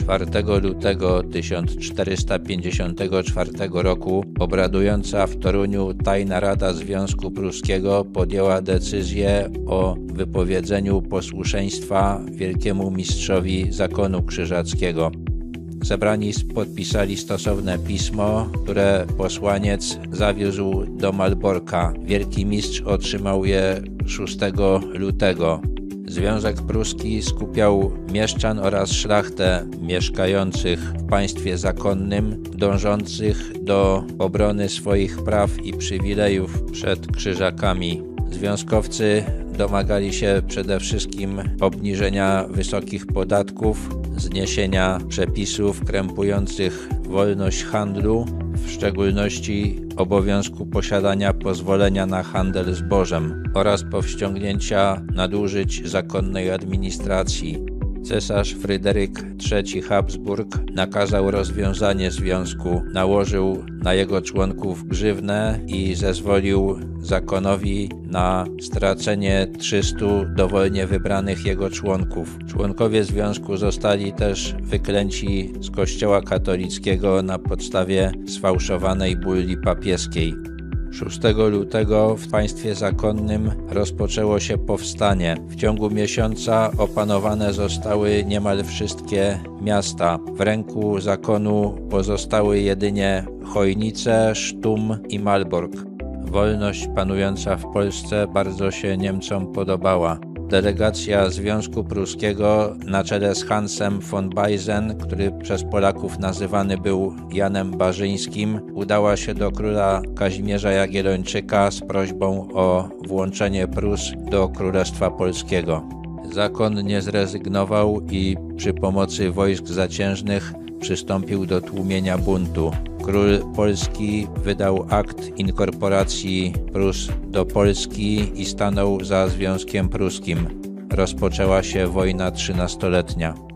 4 lutego 1454 roku obradująca w Toruniu Tajna Rada Związku Pruskiego podjęła decyzję o wypowiedzeniu posłuszeństwa wielkiemu mistrzowi zakonu krzyżackiego. Zebrani podpisali stosowne pismo, które posłaniec zawiózł do Malborka. Wielki mistrz otrzymał je 6 lutego. Związek Pruski skupiał mieszczan oraz szlachtę mieszkających w państwie zakonnym, dążących do obrony swoich praw i przywilejów przed krzyżakami. Związkowcy domagali się przede wszystkim obniżenia wysokich podatków, zniesienia przepisów krępujących wolność handlu, w szczególności obowiązku posiadania pozwolenia na handel zbożem oraz powściągnięcia nadużyć zakonnej administracji. Cesarz Fryderyk III Habsburg nakazał rozwiązanie związku, nałożył na jego członków grzywnę i zezwolił zakonowi na stracenie 300 dowolnie wybranych jego członków. Członkowie związku zostali też wyklęci z kościoła katolickiego na podstawie sfałszowanej bulli papieskiej. 6 lutego w państwie zakonnym rozpoczęło się powstanie. W ciągu miesiąca opanowane zostały niemal wszystkie miasta. W ręku zakonu pozostały jedynie Chojnice, Sztum i Malbork. Wolność panująca w Polsce bardzo się Niemcom podobała. Delegacja Związku Pruskiego na czele z Hansem von Beisen, który przez Polaków nazywany był Janem Barzyńskim, udała się do króla Kazimierza Jagiellończyka z prośbą o włączenie Prus do Królestwa Polskiego. Zakon nie zrezygnował i przy pomocy wojsk zaciężnych przystąpił do tłumienia buntu. Król Polski wydał akt inkorporacji Prus do Polski i stanął za Związkiem Pruskim. Rozpoczęła się wojna trzynastoletnia.